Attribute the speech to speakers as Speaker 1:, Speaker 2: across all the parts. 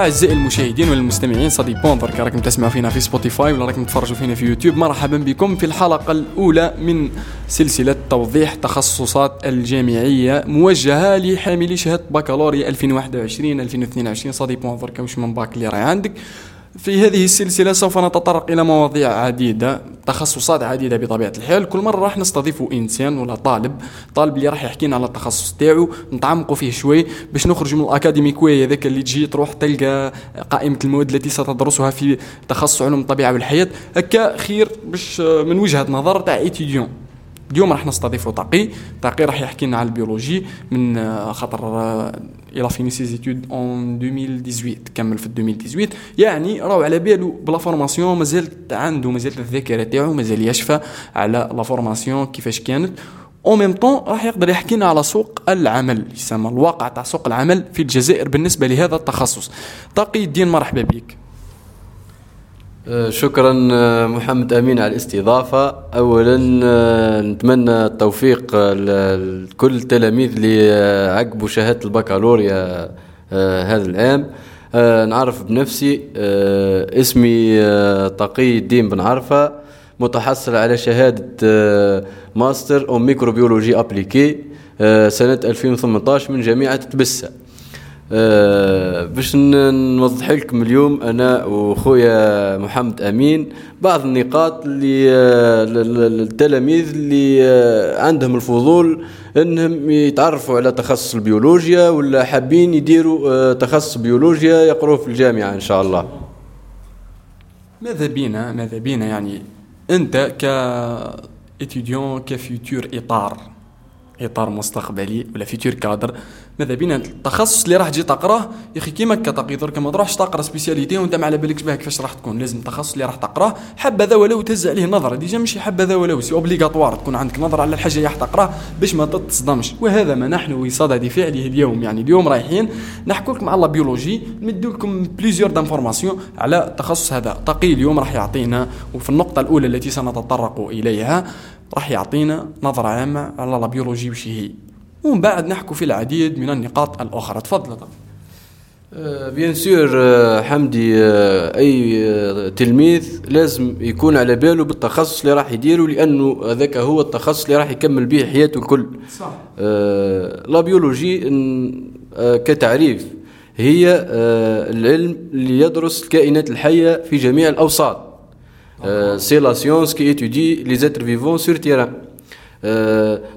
Speaker 1: أعزائي المشاهدين والمستمعين صدي بوندر راكم تسمعوا فينا في سبوتيفاي ولا راكم تفرجوا فينا في يوتيوب مرحبا بكم في الحلقة الأولى من سلسلة توضيح تخصصات الجامعية موجهة لحاملي شهادة بكالوريا 2021 2022 صدي بوندر quoi شمن bac اللي راهي عندك؟ في هذه السلسلة سوف نتطرق إلى مواضيع عديدة تخصصات عديدة بطبيعة الحال. كل مرة راح نستضيف إنسان ولا طالب طالب اللي راح يحكينا على التخصص تاعو نتعمقوا فيه شوي باش نخرج من الأكاديميك وي ذاك اللي تجي تروح تلقى قائمة المواد التي ستدرسها في تخصص علوم الطبيعة والحياة. هكا خير باش من وجهة نظر تاع étudiant اليوم راح نستضيفوا تقي تقي راح يحكي لنا على البيولوجي من آه، خاطر il a fini ses études en 2018 كمل في 2018 يعني راهو على بالو ب la formation مازال عنده مازال الذاكرة تاعو مازال يشفى على la formation كيفاش كانت. أو ميم طون راح يقدر يحكي لنا على سوق العمل يسمى الواقع تاع سوق العمل في الجزائر بالنسبة لهذا التخصص. تقي الدين مرحبا بك.
Speaker 2: آه، شكرا آه، محمد أمين على الاستضافة. اولا آه، نتمنى التوفيق لكل التلاميذ اللي عقبوا شهادة البكالوريا هذا العام. نعرف بنفسي اسمي تقي الدين بن عرفة متحصل على شهادة master en microbiologie appliquée سنة 2018 من جامعة تبسة. أه باش نوضح لكم اليوم أنا وخويا محمد أمين بعض النقاط اللي آه، للتلاميذ اللي آه، عندهم الفضول إنهم يتعرفوا على تخصص البيولوجيا ولا حابين يديروا آه، تخصص بيولوجيا يقروه في الجامعة إن شاء الله.
Speaker 1: ماذا بينا؟ ماذا بينا يعني أنت ك étudiant ك futur إطار إطار مستقبلي ولا futur cadre ماذا بينا؟ التخصص اللي راح تجي تقراه؟ يا أخي كيما كتقي درك ما تروحش تقرا spécialité وأنت ما على بالكش بها كيفاش راح تكون؟ لازم التخصص اللي راح تقراه. حبذا ولو تهز عليه نظرة. déjà ماشي حبذا ولو c'est obligatoire تكون عندك نظرة على الحاجة اللي راح تقراه باش ما تتصدمش. وهذا ما نحن بصدد فعله اليوم. يعني اليوم رايحين نحكوا لكم على biologie نمدوا لكم plusieurs d'informations على التخصص هذا. تقي اليوم راح يعطينا وفي النقطة الأولى التي سنتطرق إليها راح يعطينا نظرة عامة على la biologie وش هي ومن بعد نحكوا في العديد من النقاط الأخرى. تفضل.
Speaker 2: bien sûr آه، حمدي آه، أي تلميذ لازم يكون على باله بالتخصص اللي راح يديره لأنه هذاك هو التخصص اللي راح يكمل به حياته الكل. صح. la biologie كتعريف هي العلم اللي يدرس الكائنات الحية في جميع الأوساط. c'est la science qui étudie les êtres vivants sur terre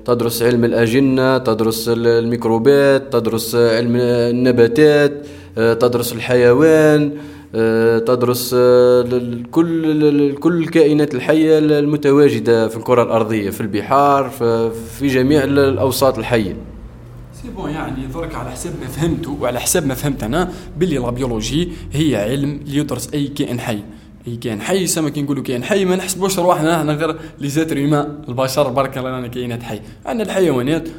Speaker 2: تدرس علم الأجنة تدرس الميكروبات تدرس علم النباتات تدرس الحيوان تدرس كل كل الكائنات الحية المتواجدة في الكرة الأرضية في البحار في جميع الأوساط الحية.
Speaker 1: c'est bon يعني درك على حسب ما فهمته وعلى حسب ما فهمت أنا باللي la biologie هي علم يدرس أي كائن حي. أي كائن حي سما نقولوا كائن حي ما نحسبوش رواحنا إحنا غير les êtres البشر برك رانا كائنات حي. عندنا الحيوانات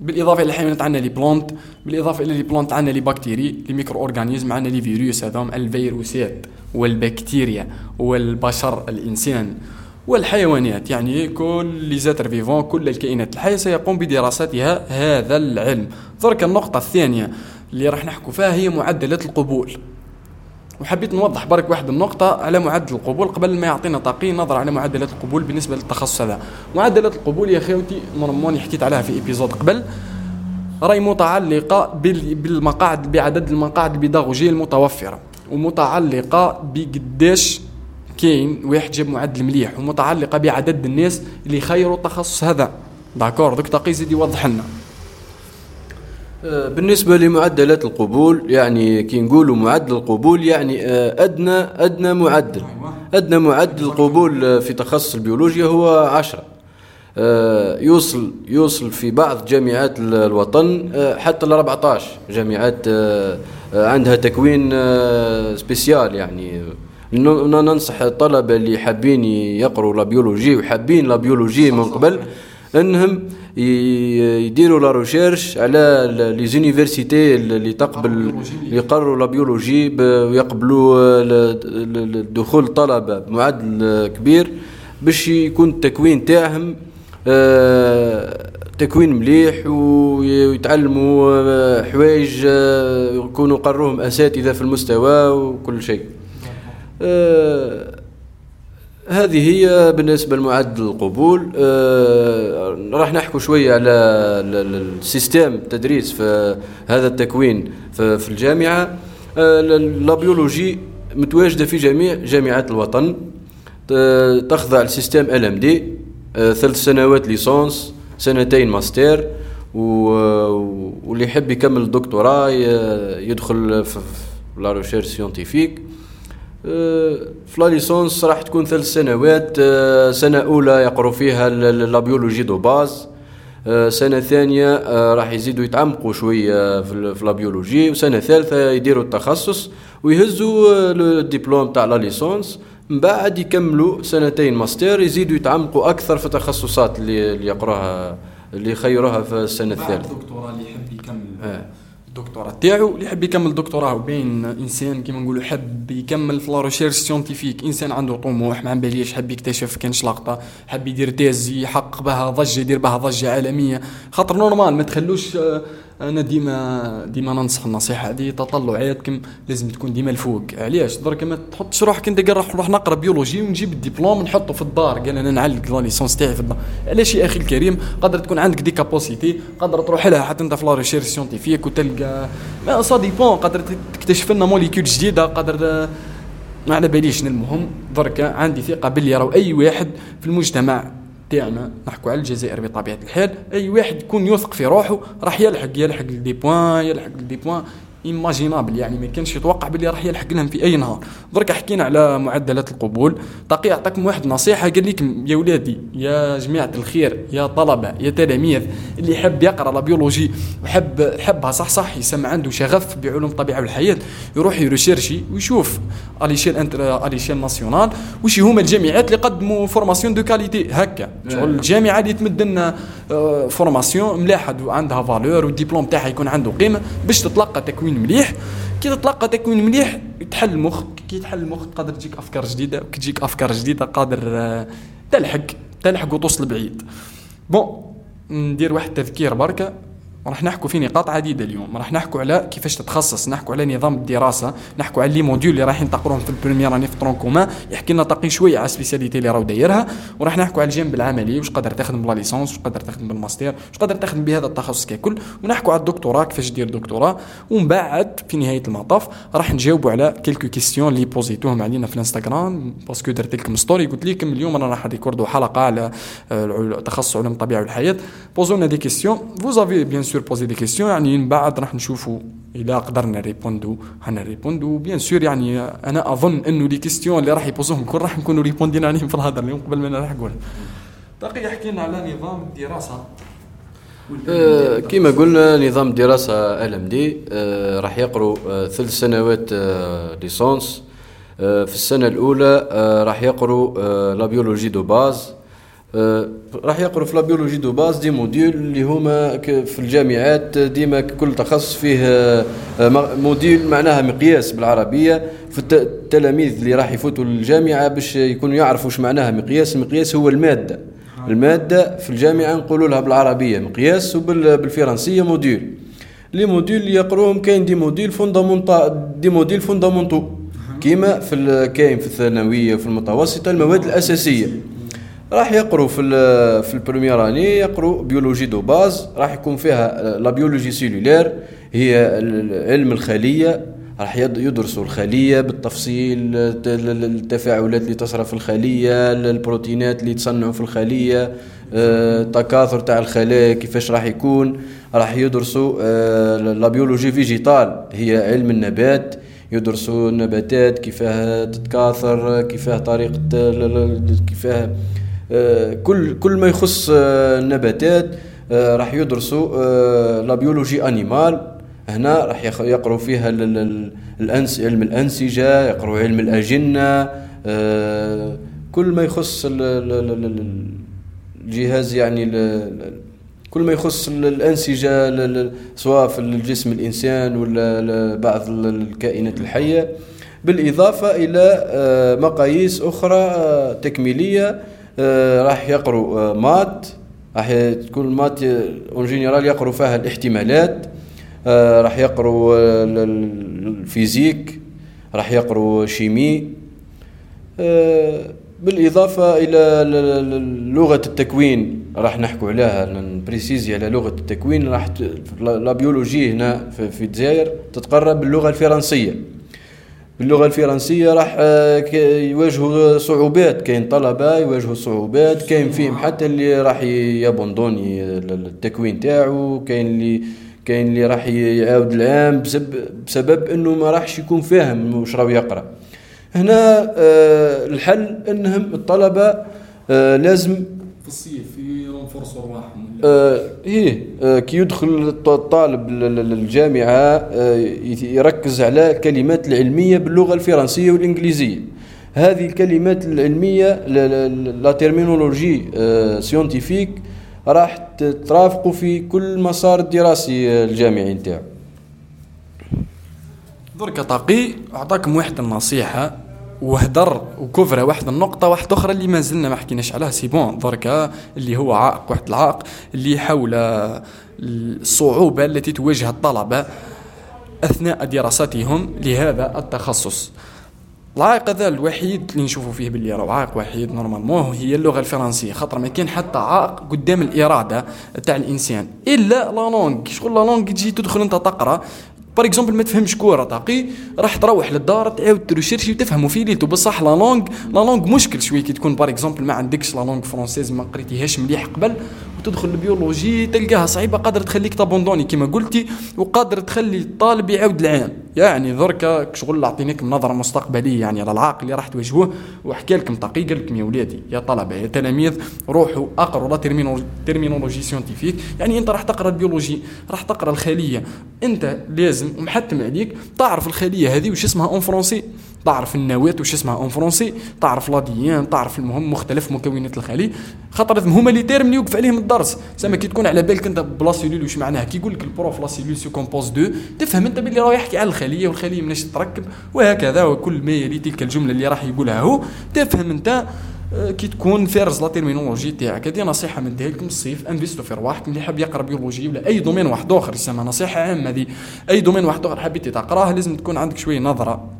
Speaker 1: بالإضافة إلى الحيوانات عندنا les plantes بالإضافة إلى les plantes عندنا les bactéries les micro-organismes عندنا les virus هذوم الفيروسات والبكتيريا والبشر الإنسان. والحيوانات يعني كل les êtres vivants كل الكائنات. الحيه سيقوم بدراستها هذا العلم. درك النقطة الثانية اللي راح نحكوا فيها هي معدلات القبول. وحبيت نوضح برك واحد النقطة على معدل القبول قبل ما يعطينا تقي نظرة على معدلات القبول بالنسبة للتخصص هذا. معدلات القبول يا خوتي normalement حكيت عليها في épisode قبل. راهي متعلقة بالمقاعد بعدد المقاعد البيداغوجية المتوفرة ومتعلقة بقداش كاين واحد جاب معدل مليح ومتعلقة بعدد الناس اللي خيروا التخصص هذا. داكور دوك تقي زيد يوضح لنا.
Speaker 2: بالنسبة لمعدلات القبول يعني كي نقولوا معدل القبول يعني آه، أدنى أدنى معدل. أدنى معدل القبول آه، في تخصص البيولوجيا هو عشرة. يوصل يوصل في بعض جامعات الوطن حتى ل 14 جامعات عندها تكوين spécial يعني. ننصح الطلبة اللي حابين يقروا la biologie وحابين la biologie من قبل إنهم يديروا la recherche على les universités اللي تقبل يقروا la biologie ويقبلوا دخول الطلبه بمعدل كبير باش يكون التكوين تاعهم آه، تكوين مليح ويتعلموا حوايج يكونوا قروهم أساتذة في المستوى وكل شيء. هذه هي بالنسبة لمعدل القبول. آه راح نحكوا شوية على ال système التدريس في هذا التكوين في, في الجامعة. آه la biologie متواجدة في جميع جامعات الوطن. تخضع ل système LMD ثلاث سنوات licence سنتين ماستر واللي يحب يكمل الدكتوراه يدخل في la recherche scientifique في la licence راح تكون ثلاث سنوات. آه، سنة أولى يقروا فيها la biologie de base. آه، سنة ثانية آه، راح يزيدوا يتعمقوا شوية في la biologie. وسنة ثالثة يديروا التخصص ويهزوا الدبلوم تاع la licence. من بعد يكملوا سنتين ماستر يزيدوا يتعمقوا أكثر في التخصصات اللي يقراها اللي يخيروها في السنة الثالثة.
Speaker 1: الدكتوراه اللي يحب يكمل. آه. الدكتوراه تاعو اللي يحب يكمل دكتوراه وبين إنسان كيما نقولوا حب يكمل في la recherche scientifique. إنسان عنده طموح على باليش حب يكتشف كانش لقطة حب يدير thèse يحقق بها ضجة يدير بها ضجة عالمية. خاطر normal ما تخلوش آه أنا ديما ديما ننصح النصيحة هذه تطلعاتكم لازم تكون ديما الفوق علاش؟ درك ما تحطش روحك أنت قال نروح نقرأ biologie ونجيب الدبلوم نحطه في الدار. قال أنا نعلق la licence تاعي في الدار. علاش يا أخي الكريم؟ قدر تكون عندك des capacités قدر تروح لها حتى أنت في la recherche scientifique وتلقى. mais ça dépend قدر تكتشف لنا molécule جديدة قدر ما على باليش. المهم درك عندي ثقة باللي راهو أي واحد في المجتمع تاعنا نحكوا على الجزائر بطبيعة الحال. أي واحد يكون يثق في روحه راح يلحق يلحق des points يلحق des points. inimaginables يعني ما كانش يتوقع باللي راح يلحق لهم في أي نهار. درك حكينا على معدلات القبول. طاقي يعطيكم واحد نصيحة قال لكم يا ولادي يا جماعة الخير يا طلبة يا تلاميذ اللي يحب يقرأ la biologie وحب حبها صح صح يسمى عنده شغف بعلوم الطبيعة والحياة يروح ي rechercher ويشوف à l'échelle inter à l'échelle nationale وش هما الجامعات اللي قدموا formation de qualité هكا. شغل الجامعة اللي تمد لنا formation ملاحة وعندها valeur والدبلوم تاعها يكون عنده قيمة باش تتلقى تكوين مليح كي تتلقى تكوين مليح يتحل المخ كي يتحل المخ قادر تجيك أفكار جديدة كي تجيك أفكار جديدة قادر آه، تلحق تلحق وتوصل بعيد. bon ندير واحد تذكير بركة. راح نحكوا في نقاط عديدة اليوم. راح نحكوا على كيفاش تتخصص. نحكوا على نظام الدراسة. نحكوا على les modules اللي رايحين تقروهم في ال première année في tronc commun يحكي لنا تقي شوية على ال spécialité اللي راهو دايرها. وراح نحكوا على الجانب العملي. واش قدر تخدم ب la licence؟ واش قدر تخدم بالماستر واش قدر تخدم بهذا التخصص ككل؟ ونحكوا على الدكتوراه كيفاش دير دكتوراه ومن بعد في نهاية المطاف راح نجاوبوا على quelques questions اللي posé توهم علينا في الانستغرام. parce que درت لكم story. قلت لكم اليوم أنا راح recorder حلقة على تخصص علوم الطبيعة والحياة. posé ونا des questions. vous bien sûr posez des questions يعني من بعد راح نشوفوا اذا قدرنا répondre répondre bien sûr يعني أنا أظن إنه les questions اللي راح ي poser وهم كل راح نكونوا répondre ينا عليهم في الهضر اليوم قبل ما أنا راح نقول يحكي لنا على نظام الدراسة.
Speaker 2: أه كما قلنا نظام الدراسة LMD أه راح يقروا أه ثلاث سنوات أه licence. في السنة الأولى راح يقروا la biologie de base. آه، راح يقروا في la biologie de base des modules اللي هما في الجامعات ديما كل تخصص فيه آه، module معناها مقياس بالعربية في التلاميذ اللي راح يفوتوا الجامعة باش يكونوا يعرفوا واش معناها مقياس. المقياس هو المادة. المادة في الجامعة نقولوا لها بالعربية مقياس وبالفرنسيه module. les modules اللي يقروهم كاين des modules fondamentaux des modules fondamentaux. كيما في كاين في الثانوية وفي المتوسطة المواد الأساسية. راح يقروا في في ال première année يقروا biologie de base راح يكون فيها la biologie cellulaire هي علم الخلية راح يدرسوا الخلية بالتفصيل التفاعلات اللي تصرى في الخلية البروتينات اللي تتصنعوا في الخلية التكاثر تاع الخلايا كيفاش راح يكون. راح يدرسوا la biologie végétale هي علم النبات يدرسوا النباتات كيفاه تتكاثر كيفاه طريقة كيفاه آه، كل كل ما يخص آه، النباتات آه، راح يدرسوا la biologie animale. هنا راح يقروا فيها الأنس علم الأنسجة يقروا علم الأجنة كل ما يخص الجهاز يعني كل ما يخص الأنسجة سواء في الجسم الإنسان ولا بعض الكائنات الحية. بالإضافة إلى مقاييس أخرى تكميلية. آه، راح يقروا آه، maths. راح تكون ال maths en général يقروا فيها الاحتمالات. آه، راح يقروا la physique. راح يقروا chimie. آه، بالإضافة إلى لغة التكوين راح نحكوا عليها. ن préciser على لغة التكوين. راح la biologie هنا في الجزائر تتقرا باللغة الفرنسية. باللغة الفرنسية راح آه، يواجهوا صعوبات. كاين طلبة يواجهوا صعوبات كاين فيهم حتى اللي راح ي abandonner التكوين تاعو. كاين اللي كاين اللي راح يعاود العام بسبب, بسبب إنه ما راحش يكون فاهم واش راه يقرأ. هنا آه الحل إنهم الطلبة آه لازم
Speaker 1: في الصيف ينفرصوا
Speaker 2: آه إيه آه كي يدخل الطالب للجامعة آه يركز على الكلمات العلمية باللغة الفرنسية والإنجليزية. هذه الكلمات العلمية la terminologie آه scientifique راح ترافقوا في كل مسار الدراسي الجامعي نتاعو.
Speaker 1: درك طاقي أعطاكم واحد النصيحة. وهدر وكفره واحد النقطة واحدة أخرى اللي ما زلنا ما حكيناش عليها c'est bon. دركا اللي هو عائق واحد العائق اللي حول الصعوبة التي تواجه الطلبة أثناء دراستهم لهذا التخصص. العائق هذا الوحيد اللي نشوفوا فيه باللي راه عائق وحيد normalement هي اللغة الفرنسية. خاطر ما كاين حتى عائق قدام الإرادة تاع الإنسان. إلا la langue. شغل la langue تجي تدخل أنت تقرأ par exemple ما تفهمش كورة طاقي راح تروح للدار تعاود ت rechercher وتفهموا في ليتو بصح la langue la langue مشكل شوية. كي تكون par exemple ما عندكش la langue française ما قريتيهاش مليح قبل وتدخل البيولوجي تلقاها صعيبة قادر تخليك ت abandonner. كما قلتي وقادر تخلي الطالب يعاود العام. يعني دركا شغل اعطينيك نظرة مستقبلية يعني على العائق اللي راح تواجهوه وحكى لكم طاقي قال لكم يا ولادي يا طلبة يا تلاميذ. روحوا أقروا la terminologie scientifique يعني أنت راح تقرأ البيولوجي راح تقرأ الخليه أنت لازم ومحتم عليك تعرف الخليه هذه وش اسمها en français تعرف النواة وش اسمها en français تعرف l'ADN تعرف المهم مختلف مكونات الخلية. خاطر هما les termes اللي يوقف عليهم الدرس. زعما كي تكون على بالك انت ب la cellule واش معناها؟ كي يقول لك ال prof la cellule se compose de تفهم انت باللي راه يحكي على الخلية والخلية مناش تركب وهكذا وكل ما يلي تلك الجملة اللي راح يقولها هو. تفهم انت آه، كي تكون فارز la terminologie تاعك. هذه نصيحة من لكم الصيف investi و في رواحكم اللي حاب يقرأ بيولوجي ولا أي domaine واحد آخر يسمى نصيحة عامة هذه. أي domaine واحد آخر حبيتي تقراه لازم تكون عندك شوية نظرة.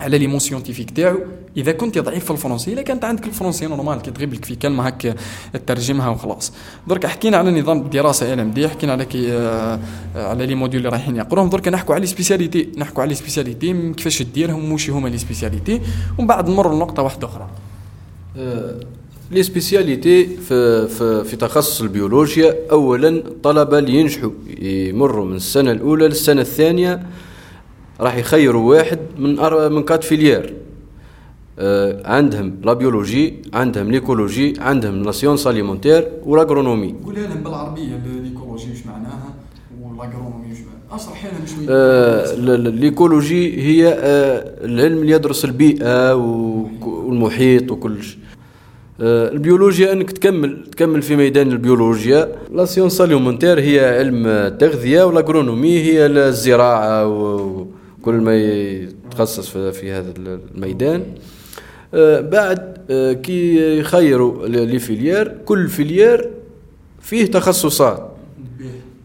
Speaker 1: على les mots scientifiques تاعو. إذا كنت ضعيف في الفرنسي إلا كانت عندك الفرنسي normal كي تغيب لك في كلمة هكا تترجمها وخلاص. درك حكينا على نظام الدراسه LMD حكينا على كي آه على les modules اللي رايحين يقروهم. درك نحكوا على les spécialités نحكوا على les spécialités كيفاش ديرهم وش هما les spécialités. ومن بعد نمر لنقطة واحدة أخرى.
Speaker 2: آه، les spécialités في, في, في تخصص البيولوجيا اولا الطلبه اللي ينجحوا يمروا من السنة الأولى للسنة الثانية راح يخيروا واحد من من quatre filières آه عندهم la biologie عندهم l'écologie عندهم la science alimentaire
Speaker 1: و l'agronomie قولها لهم بالعربية l'écologie واش معناها و l'agronomie واش اشرح لهم شوية
Speaker 2: آه l'écologie هي آه العلم اللي يدرس البيئة والمحيط وكل شيء. آه البيولوجيا إنك تكمل تكمل في ميدان البيولوجيا. la science alimentaire هي علم التغذيه و l'agronomie هي الزراعة و كل ما يتخصص في هذا الميدان. آه، بعد آه، كي يخيروا les filières كل filière فيه تخصصات.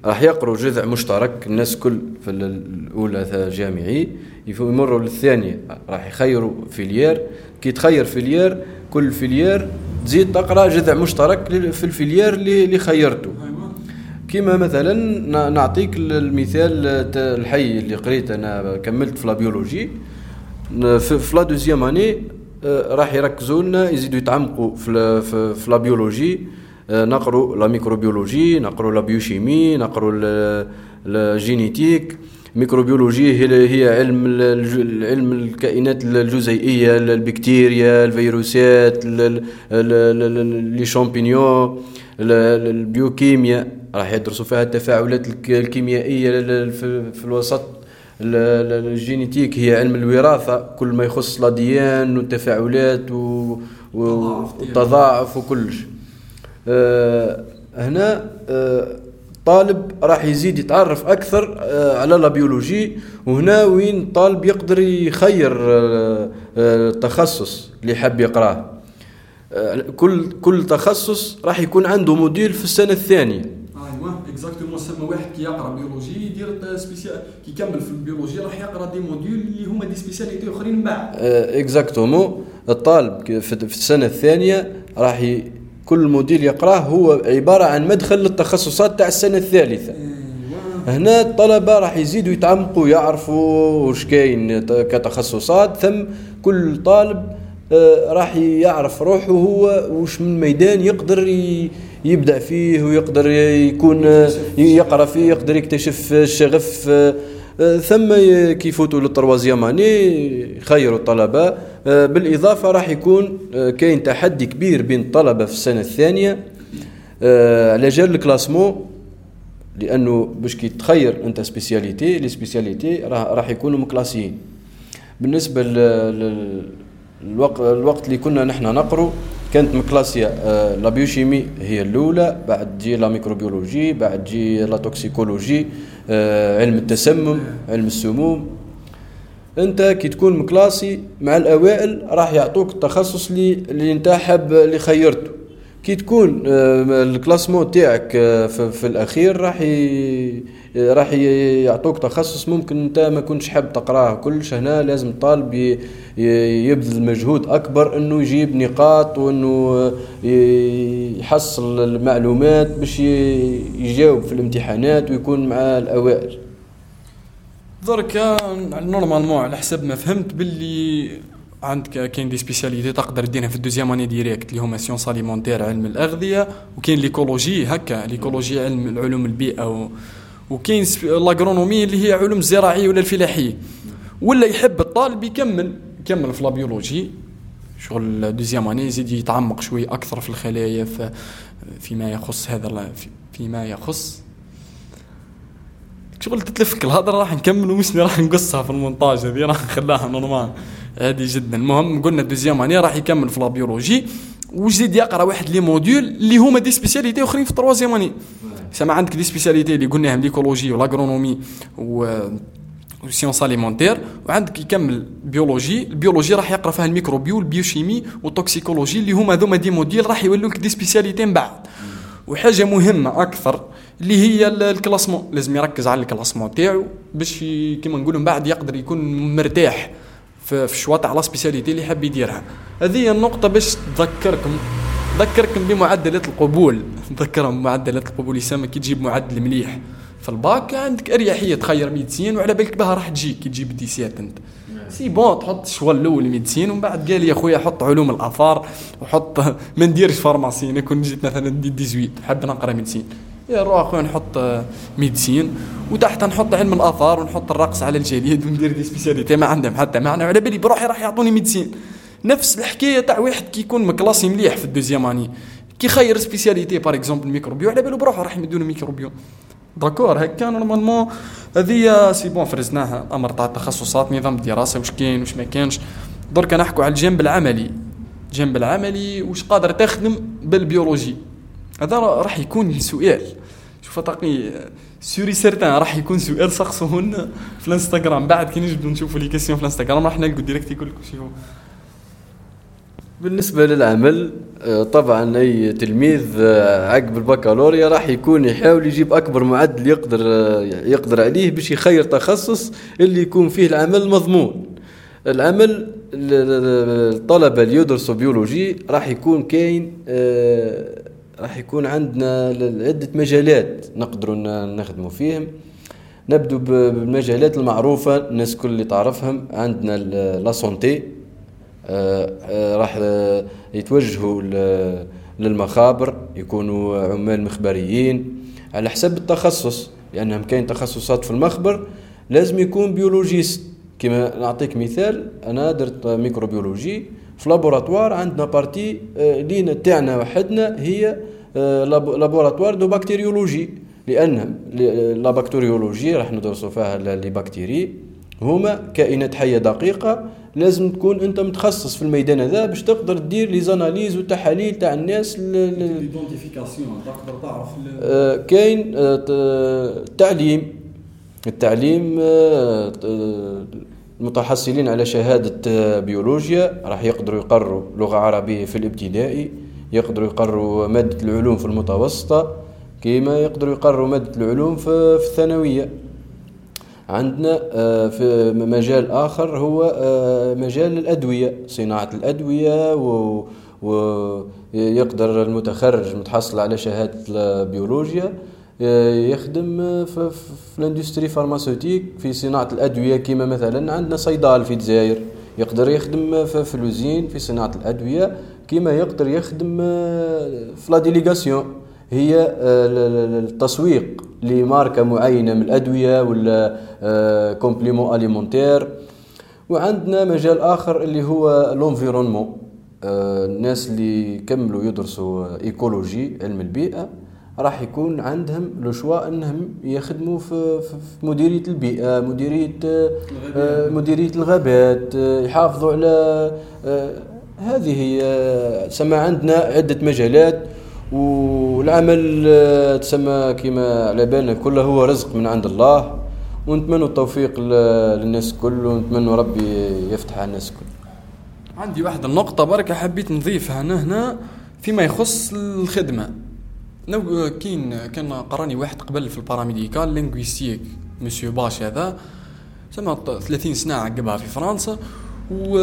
Speaker 2: راح يقروا جذع مشترك الناس كل في الأولى جامعي يمروا للثانية. راح يخيروا filière. كي تخير filière كل filière تزيد تقرأ جذع مشترك في ال filière اللي خيرته. كيما مثلا نعطيك المثال الحي اللي قريت أنا كملت في la biologie في la deuxième année آه، راح يركزوا لنا يزيدوا يتعمقوا في في la biologie. آه، نقروا la microbiologie نقروا la biochimie نقروا ال génétique. microbiologie هي علم علم الكائنات الجزيئية البكتيريا الفيروسات les champignons. البيوكيميا راح يدرسوا فيها التفاعلات الكيميائية في الوسط ال génétique هي علم الوراثة كل ما يخص l'ADN والتفاعلات والتضاعف وكل شيء أه هنا أه طالب راح يزيد يتعرف أكثر أه على la biologie وهنا وين الطالب يقدر يخير التخصص اللي حاب يقراه. آه، كل كل تخصص راح يكون عنده module في السنة الثانية.
Speaker 1: ايوا exactement سما واحد كي يقرا biologie يدير spécial كي يكمل في البيولوجي راح يقرأ des modules اللي هما des spécialités أخرين من بعد.
Speaker 2: اكزاكتومون الطالب في السنة الثانية راح ي... كل موديل يقرأه هو عبارة عن مدخل للتخصصات تاع السنة الثالثة. هنا الطلبة راح يزيدوا يتعمقوا يعرفوا واش كاين كتخصصات ثم كل طالب آه، راح يعرف روحه هو وش من ميدان يقدر يبدأ فيه ويقدر يكون يقرأ فيه يقدر يكتشف الشغف آه، ثم كيفوتوا لل troisième année خيروا الطلبة. آه، بالإضافة راح يكون كاين تحدي كبير بين الطلبة في السنة الثانية. على جال ال classement لأنه باش كي تخير أنت spécialité les spécialités راح يكونوا مكلاسيين. بالنسبة للوقت الوقت اللي كنا نحن نقرو كانت مكلاسية آه la biochimie هي الأولى بعد تجي la microbiologie بعد تجي la toxicologie آه علم التسمم علم السموم. انت كي تكون مكلاسي مع الأوائل راح يعطوك التخصص اللي اللي انت حاب اللي خيرته. كي تكون آه، الكلاسمون تاعك آه، في الأخير راح راح يعطوك تخصص ممكن أنت ما كنتش حاب تقراه. كلش هنا لازم الطالب يبذل مجهود أكبر إنه يجيب نقاط وإنه يحصل المعلومات باش يجاوب في الامتحانات ويكون مع الأوائل.
Speaker 1: درك normalement على حسب ما فهمت باللي عندك كاين des spécialités تقدر ديرها في ال deuxième année directe اللي هما science alimentaire علم الأغذية وكاين l'écologie هكا l'écologie علم العلوم البيئة و... وكاين l'agronomie اللي هي علوم الزراعيه ولا الفلاحيه ولا يحب الطالب يكمل يكمل في la biologie شغل deuxième année يزيد يتعمق شوي أكثر في الخلايا فيما يخص هذا فيما يخص. شغل تتلفك الهضرة راح نكمل ومش راح نقصها في المونتاج هذه؟ راح نخليها normal هذه جدا. المهم قلنا deuxième année راح يكمل في la biologie ويزيد يقرأ واحد les modules اللي هما des spécialités أخرين في ال troisième année سما عندك des spécialités اللي قلناهم l'écologie وال agronomie و science alimentaire وعندك يكمل biologie. ال biologie راح يقرأ فيها ال microbio وال biochimie وال toxicologie اللي هما ذوما des modules راح يولوك des spécialités من بعد. وحاجة مهمة أكثر اللي هي ال classement لازم يركز على ال classement تاعو باش كيما نقولوا من بعد يقدر يكون مرتاح. في ال choix تاع la spécialité اللي حاب يديرها. هذه هي النقطة باش تذكركم ذكركم بمعدلات القبول. ذكرهم بمعدلات القبول. يسمى كي تجيب معدل مليح في الباك عندك أريحية تخير médecine وعلى بالك بها راح تجيك. كي تجيب dix-sept أنت. c'est bon تحط ال choix الأول médecine ومن بعد قال لي يا خويا حط علوم الآثار وحط ما نديرش pharmacie. أنا كون جيت مثلا ندي 18 حاب نقرأ médecine. يا روح اخويا نحط médecine. وتحت نحط علم الآثار ونحط الرقص على الجليد وندير des spécialités. ما عندهم حتى معنى. على بالي بروحي راح يعطوني médecine. نفس الحكاية تاع واحد كي يكون مكلاسي مليح في ال deuxième année كي خير spécialité par exemple microbio على بالو بروحه راح يمدونه microbio d'accord هكا normalement هذه c'est bon فرزناها. أمر تاع التخصصات نظام الدراسة واش كاين واش ما كانش درك نحكوا على الجانب العملي. الجانب العملي واش قادر تخدم بال biologie. هذا راح يكون سؤال. شوف تقي sûr et certain راح يكون سؤال سقسوهن في الانستغرام. بعد كي نجبدوا نشوفوا les questions في الانستغرام راح نلقوا direct يقول لكم شوفوا
Speaker 2: بالنسبة للعمل آه، طبعا أي تلميذ آه، عقب البكالوريا راح يكون يحاول يجيب أكبر معدل يقدر آه، يقدر عليه باش يخير تخصص اللي يكون فيه العمل مضمون. العمل الطلبة اللي يدرسوا بيولوجي راح يكون كاين راح يكون عندنا عدة مجالات نقدروا نخدموا فيهم. نبدو بالمجالات المعروفة الناس كل اللي تعرفهم عندنا la santé. آه، آه، راح آه، يتوجهوا للمخابر يكونوا عمال مخبريين. على حسب التخصص لأنهم كاين تخصصات في المخبر لازم يكون biologiste. كما نعطيك مثال أنا درت microbiologie. في laboratoire عندنا partie لينا تاعنا وحدنا هي laboratoire de bactériologie لأن la bactériologie راح ندرسوا فيها les bactéries هما كائنات حية دقيقة لازم تكون أنت متخصص في الميدان هذا باش تقدر تدير les analyses والتحاليل تاع الناس
Speaker 1: l'identification تقدر تعرف
Speaker 2: آه، كاين التعليم آه، التعليم آه، المتحصلين على شهادة بيولوجيا راح يقدروا يقروا لغة عربية في الابتدائي يقدروا يقروا مادة العلوم في المتوسطة كيما يقدروا يقروا مادة العلوم في, الثانوية. عندنا آه، في مجال آخر هو آه، مجال الأدوية صناعة الأدوية و ويقدر المتخرج متحصل على شهادة البيولوجيا يخدم في, في ال industrie pharmaceutique في صناعة الأدوية كما مثلا عندنا صيدال في الجزائر يقدر يخدم في ف l'usine في صناعة الأدوية كما يقدر يخدم في la délégation. هي التسويق لماركة معينة من الأدوية ولا compléments alimentaires. وعندنا مجال آخر اللي هو l'environnement آه، الناس اللي كملوا يدرسوا écologie علم البيئة. راح يكون عندهم le choix إنهم يخدموا في, في مديرية البيئه مديرية آه، مديرية الغابات آه، يحافظوا على هذه هي تسمى عندنا عدة مجالات والعمل تسمى كما على بالنا كله هو رزق من عند الله ونتمنى التوفيق للناس الكل ونتمنى ربي يفتح على الناس الكل
Speaker 1: عندي واحد النقطة بركة حبيت نضيفها هنا هنا فيما يخص الخدمة. لو كاين كان قراني واحد قبل في ال paramédical linguistique monsieur باش هذا. سما 30 سنة عقبها في فرنسا. و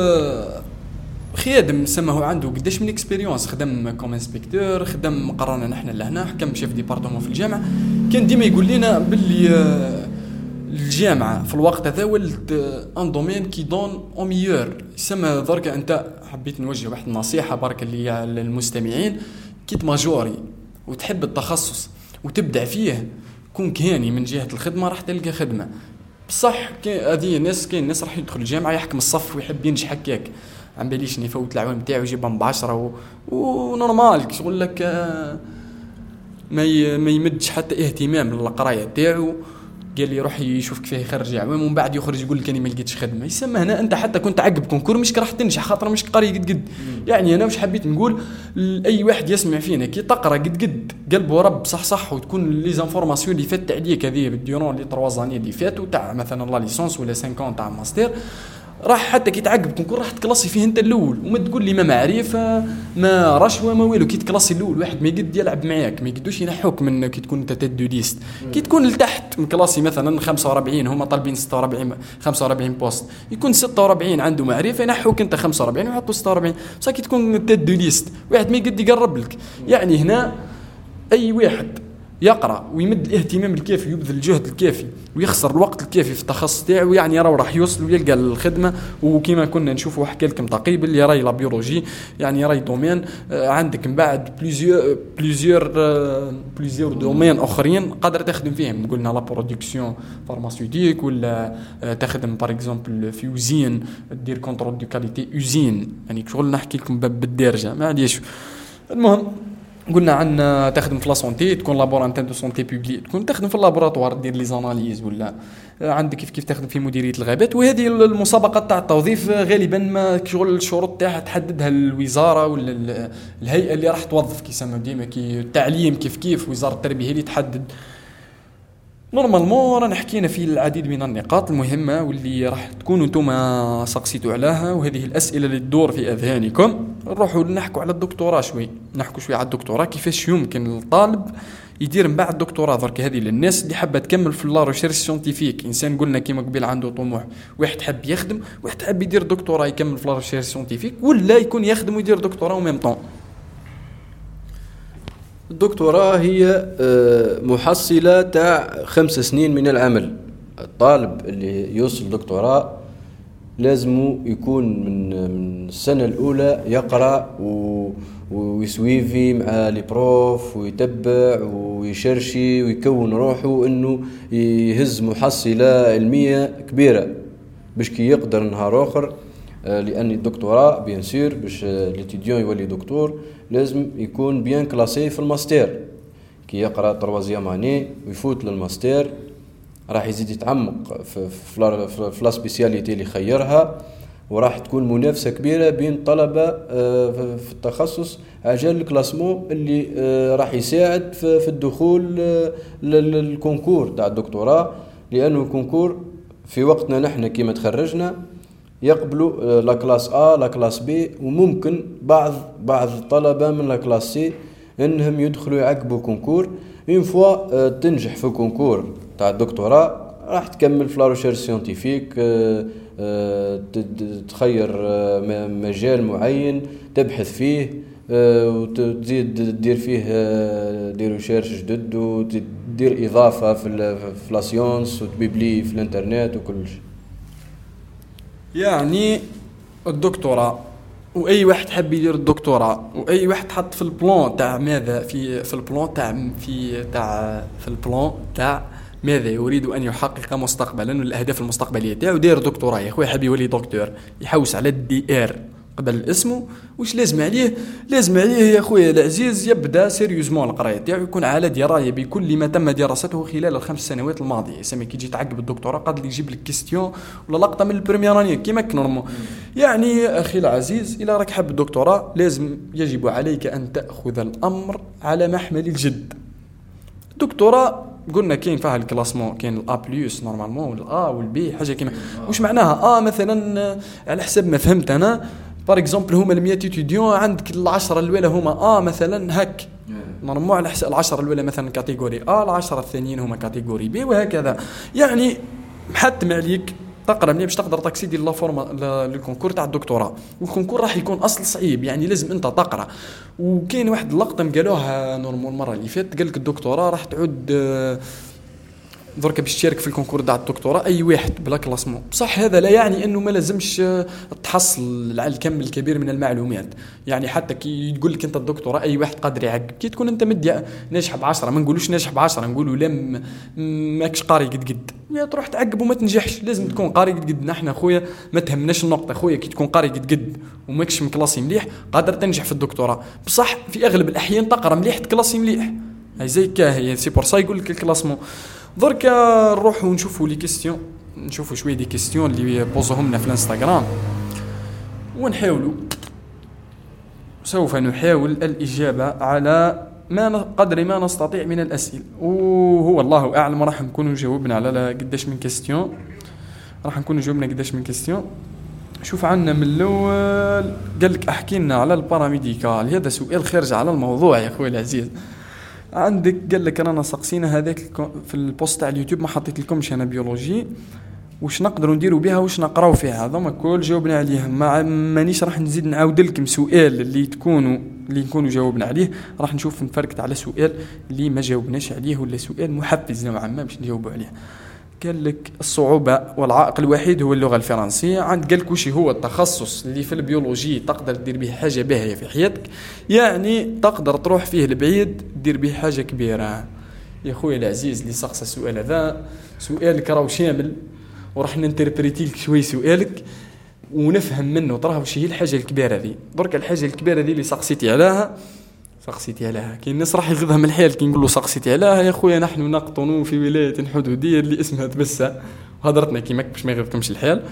Speaker 1: خيادم سما هو عنده قداش من expérience خدم comme inspecteur خدم قرانا نحن لهنا حكم chef département في الجامعة. كان ديما يقول لنا باللي الجامعة في الوقت هذا ولد un domaine qui donne aux meilleurs يسمى درك أنت حبيت نوجه واحد النصيحة برك للمستمعين. كي ماجوري. وتحب التخصص وتبدع فيه كون كهاني من جهة الخدمة راح تلقى خدمة. بصح هذه ناس كاين ناس راح يدخل الجامعة يحكم الصف ويحب ينجح هكاك. عم باليش يفوت العوام تاعو يجيبهم بعشرة و... و normal شغل لك آه، ما ي... ما يمدش حتى اهتمام للقراية تاعو قال لي روح يشوف كيف يخرج. عوام ومن بعد يخرج يقول لك اني ما لقيتش خدمة. يسمى هنا أنت حتى كنت عقب concours مش راح تنجح خاطر مش قاري قد قد. يعني أنا مش حبيت نقول؟ أي واحد يسمع فينا كي تقرأ قد قد. قلبه رب صح صح وتكون لي زانفورماسيون اللي فات عليك هذه بالديورون لي تروا زاني اللي فاتوا تاع مثلا لا ليسونس ولا 50 تاع ماستر راح حتى كي تعقب كونكور راح تكلاسي فيه انت الأول. وما تقول لي ما معرفة ما رشوه ما والو كي تكلاسي الأول واحد ما يقد يلعب معاك ما يقدوش ينحوك من كي تكون انت تدو ليست كي تكون لتحت من كلاسي مثلا 45 هما طالبين 46 45 بوست. يكون 46 عنده معرفة ينحوك انت 45 ويحطوا 46 بصح كي تكون تدو ليست واحد ما يقد يقرب لك. يعني هنا أي واحد يقرأ ويمد الاهتمام الكافي ويبذل الجهد الكافي ويخسر الوقت الكافي في التخصص تاعو يعني راه راح يوصل ويلقى الخدمة. وكما كنا نشوفوا حكى لكم قبيل اللي راي la biologie يعني راي domaine. آه، عندك من بعد plusieurs plusieurs plusieurs domaines أخرين قادر تخدم فيهم. قلنا la production pharmaceutique ولا آه، تخدم par exemple في usine دير contrôle de qualité usine يعني شغل نحكي لكم بالدارجه ما عنديش المهم قلنا عندنا تخدم في la santé تكون laborantine de santé publique تكون تخدم في ال laboratoire دير les analyses ولا عندك كيف كيف تخدم في مديرية الغابات. وهذه المسابقة تاع التوظيف غالبا ما شغل الشروط تاعها تحددها الوزارة ولا الهيئة اللي راح توظف كيسموا ديما كي التعليم كيف كيف وزارة التربية اللي تحدد. normalement رانا حكينا في العديد من النقاط المهمة واللي راح تكونوا أنتم سقسيتوا عليها وهذه الأسئلة اللي تدور في أذهانكم. نروحوا نحكوا على الدكتوراه شوي نحكوا شوي على الدكتوراه كيفاش يمكن الطالب يدير من بعد دكتوراه درك هذه للناس اللي حابة تكمل في la recherche scientifique. إنسان قلنا كيما قبيل عنده طموح واحد حاب يخدم واحد حاب يدير دكتوراه يكمل في la recherche scientifique ولا يكون يخدم ويدير دكتوراه même temps
Speaker 2: الدكتوراه هي آه، محصلة تاع خمس سنين من العمل. الطالب اللي يوصل دكتوراه لازم يكون من من السنة الأولى يقرأ و وي suivre مع les profs ويتبع ويشرشي ويكون روحه إنه يهز محصلة علمية كبيرة باش كي يقدر نهار آخر لأن الدكتوراه bien sûr باش l'étudiant يولي دكتور لازم يكون bien classé في الماستر كي يقرأ troisième année ويفوت للماستر راح يزيد يتعمق في في la spécialité اللي خيرها وراح تكون منافسة كبيرة بين طلبة آه، في التخصص عجل ال classement اللي آه، راح يساعد في الدخول لل concours تاع الدكتوراه. لأنه ال concours في وقتنا نحن كيما تخرجنا يقبلوا آه، la classe A la classe B وممكن بعض بعض الطلبه من la classe C إنهم يدخلوا يعقبوا concours. une fois آه، تنجح في concours تاع الدكتوراه راح تكمل في la recherche scientifique تخير مجال معين تبحث فيه وتزيد دير فيه دير recherches جدد وتدير إضافة في la science وت publier في الإنترنت وكل شيء.
Speaker 1: يعني الدكتوراه وأي واحد حب يدير الدكتوراه وأي واحد حط في ال plan تاع ماذا في في ال plan تاع في تاع في ال plan تاع ماذا يريد أن يحقق مستقبلا والأهداف المستقبلية تاعو داير دكتوراه يا خويا حاب يولي دكتور يحوس على ال DR. قبل اسمه. واش لازم عليه؟ لازم عليه يا خويا العزيز يبدأ sérieusement القراية تاعو يكون على دراية بكل ما تم دراسته خلال الخمس سنوات الماضية. سامي كي تجي تعقب الدكتوراه قد يجيب لك question ولا لقطة من ال première année كيما normal يعني أخي العزيز إلى راك حاب الدكتوراه لازم يجب عليك أن تأخذ الأمر على محمل الجد. الدكتوراه قلنا كاين فيها ال classement كاين ال A plus normalement وال A وال B حاجة كيما. واش معناها؟ A مثلا على حسب ما فهمت أنا par exemple هما ال 100 étudiants عندك العشره الاولى هما آه مثلا هك normal على حسب العشره الاولى مثلا catégorie A العشره الثانيين هما catégorie B وهكذا يعني محتم عليك تقرا ملي باش تقدر ت accéder la forma لل concours تاع الدكتوراه وال concours راح يكون اصل صعيب يعني لازم انت تقرا وكاين واحد اللقطه قالوها normal المره اللي فاتت قال لك الدكتوراه راح تعود آه درك باش تشارك في ال concours تاع الدكتوراه أي واحد بلا classement. بصح هذا لا يعني إنه ما لازمش آه، تحصل على الكم الكبير من المعلومات. يعني حتى كي تقول لك أنت الدكتوراه أي واحد قادر يعقب. كي تكون أنت مدي ناجح ب 10 ما نقولوش ناجح ب 10 نقولوا لا ماكش قاري قد قد. يا تروح تعقب وما تنجحش. لازم تكون قاري قد قد. نحن خويا ما تهمناش النقطة. خويا كي تكون قاري قد قد وماكش مكلاسي مليح قادر تنجح في الدكتوراه. بصح في أغلب الأحيان تقرأ مليح تكلاسي مليح. هاي زي كاهي. c'est pour ça يقول لك ال classement. درك نروحوا نشوفوا les questions نشوفوا شوية des questions اللي بوزوهم لنا في الانستغرام. ونحاولوا سوف نحاول الإجابة على ما قدر ما نستطيع من الأسئلة. وهو الله أعلم راح نكون جاوبنا على قداش من question. راح نكون جاوبنا قداش من question. شوف عنا من الأول قال لك أحكي لنا على ال paramédical. هذا سؤال خارج على الموضوع يا أخوي العزيز. عندك قال لك رانا سقسينا هذاك في ال post تاع اليوتيوب ما حطيت لكمش أنا biologie. واش نقدروا نديروا بها واش نقراو فيها؟ هذوما كل جاوبنا عليه. ما مانيش راح نزيد نعاود لكم سؤال اللي تكونوا اللي نكونوا جاوبنا عليه. راح نشوف نفرقت على سؤال اللي ما جاوبناش عليه ولا سؤال محفز نوعا ما باش نجاوبوا عليه. قال لك الصعوبة والعائق الوحيد هو اللغة الفرنسية. عند قال لك هو التخصص اللي في ال biologie تقدر تدير به حاجة باهية في حياتك. يعني تقدر تروح فيه لبعيد دير به حاجة كبيرة. يا خويا العزيز اللي سقسى السؤال هذا سؤالك راهو شامل وراح ن interpréter لك شوي سؤالك ونفهم منه. تراه وش هي الحاجة الكبيرة هذه درك الحاجة الكبيرة هذه اللي سقسيتي عليها. سقسيتي عليها كاين الناس راح يغضها من الحيل كي نقول له سقسيتي عليها يا خويا نحن نقطن في ولاية حدوديه اللي اسمها تبسة. هضرتنا كيما باش ما يغضكمش الحال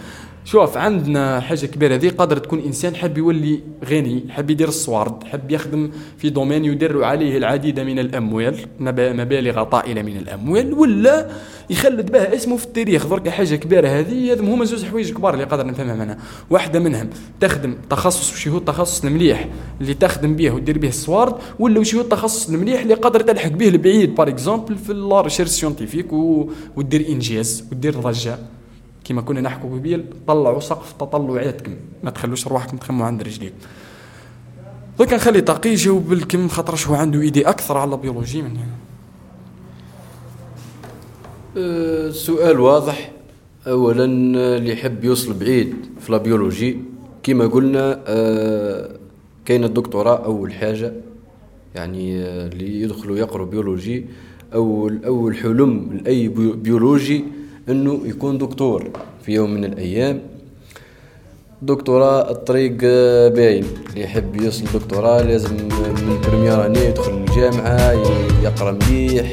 Speaker 1: شوف عندنا حاجة كبيرة هذه قادر تكون إنسان حاب يولي غني حاب يدير الصوارد حاب يخدم في دومين يدر عليه العديد من الأموال مبالغ طائلة من الأموال ولا يخلد بها اسمه في التاريخ. درك حاجة كبيرة هذه هذم هما زوج حوايج كبار اللي قادر نفهمها منها واحدة منهم تخدم تخصص وش هو التخصص المليح اللي تخدم به ودير به الصوارد ولا وش هو التخصص المليح اللي قادر تلحق به البعيد par exemple في la recherche scientifique ودير إنجاز ودير ضجه كما كنا نحكوا قبيل طلعوا سقف تطلعاتكم ما تخلوش رواحكم تخموا عند رجليك donc نخلي تقي يجاوب لكم خاطرش هو عنده idée أكثر على البيولوجي من هنا.
Speaker 2: أه سؤال واضح. اولا اللي يحب يوصل بعيد في البيولوجي كما قلنا أه كاين الدكتوراه أول حاجة يعني أه اللي يدخلوا يقروا بيولوجي اول اول حلم لأي بيولوجي إنه يكون دكتور في يوم من الأيام. دكتوراه الطريق باين. اللي يحب يوصل دكتوراه لازم من première يدخل الجامعة يقرأ مليح.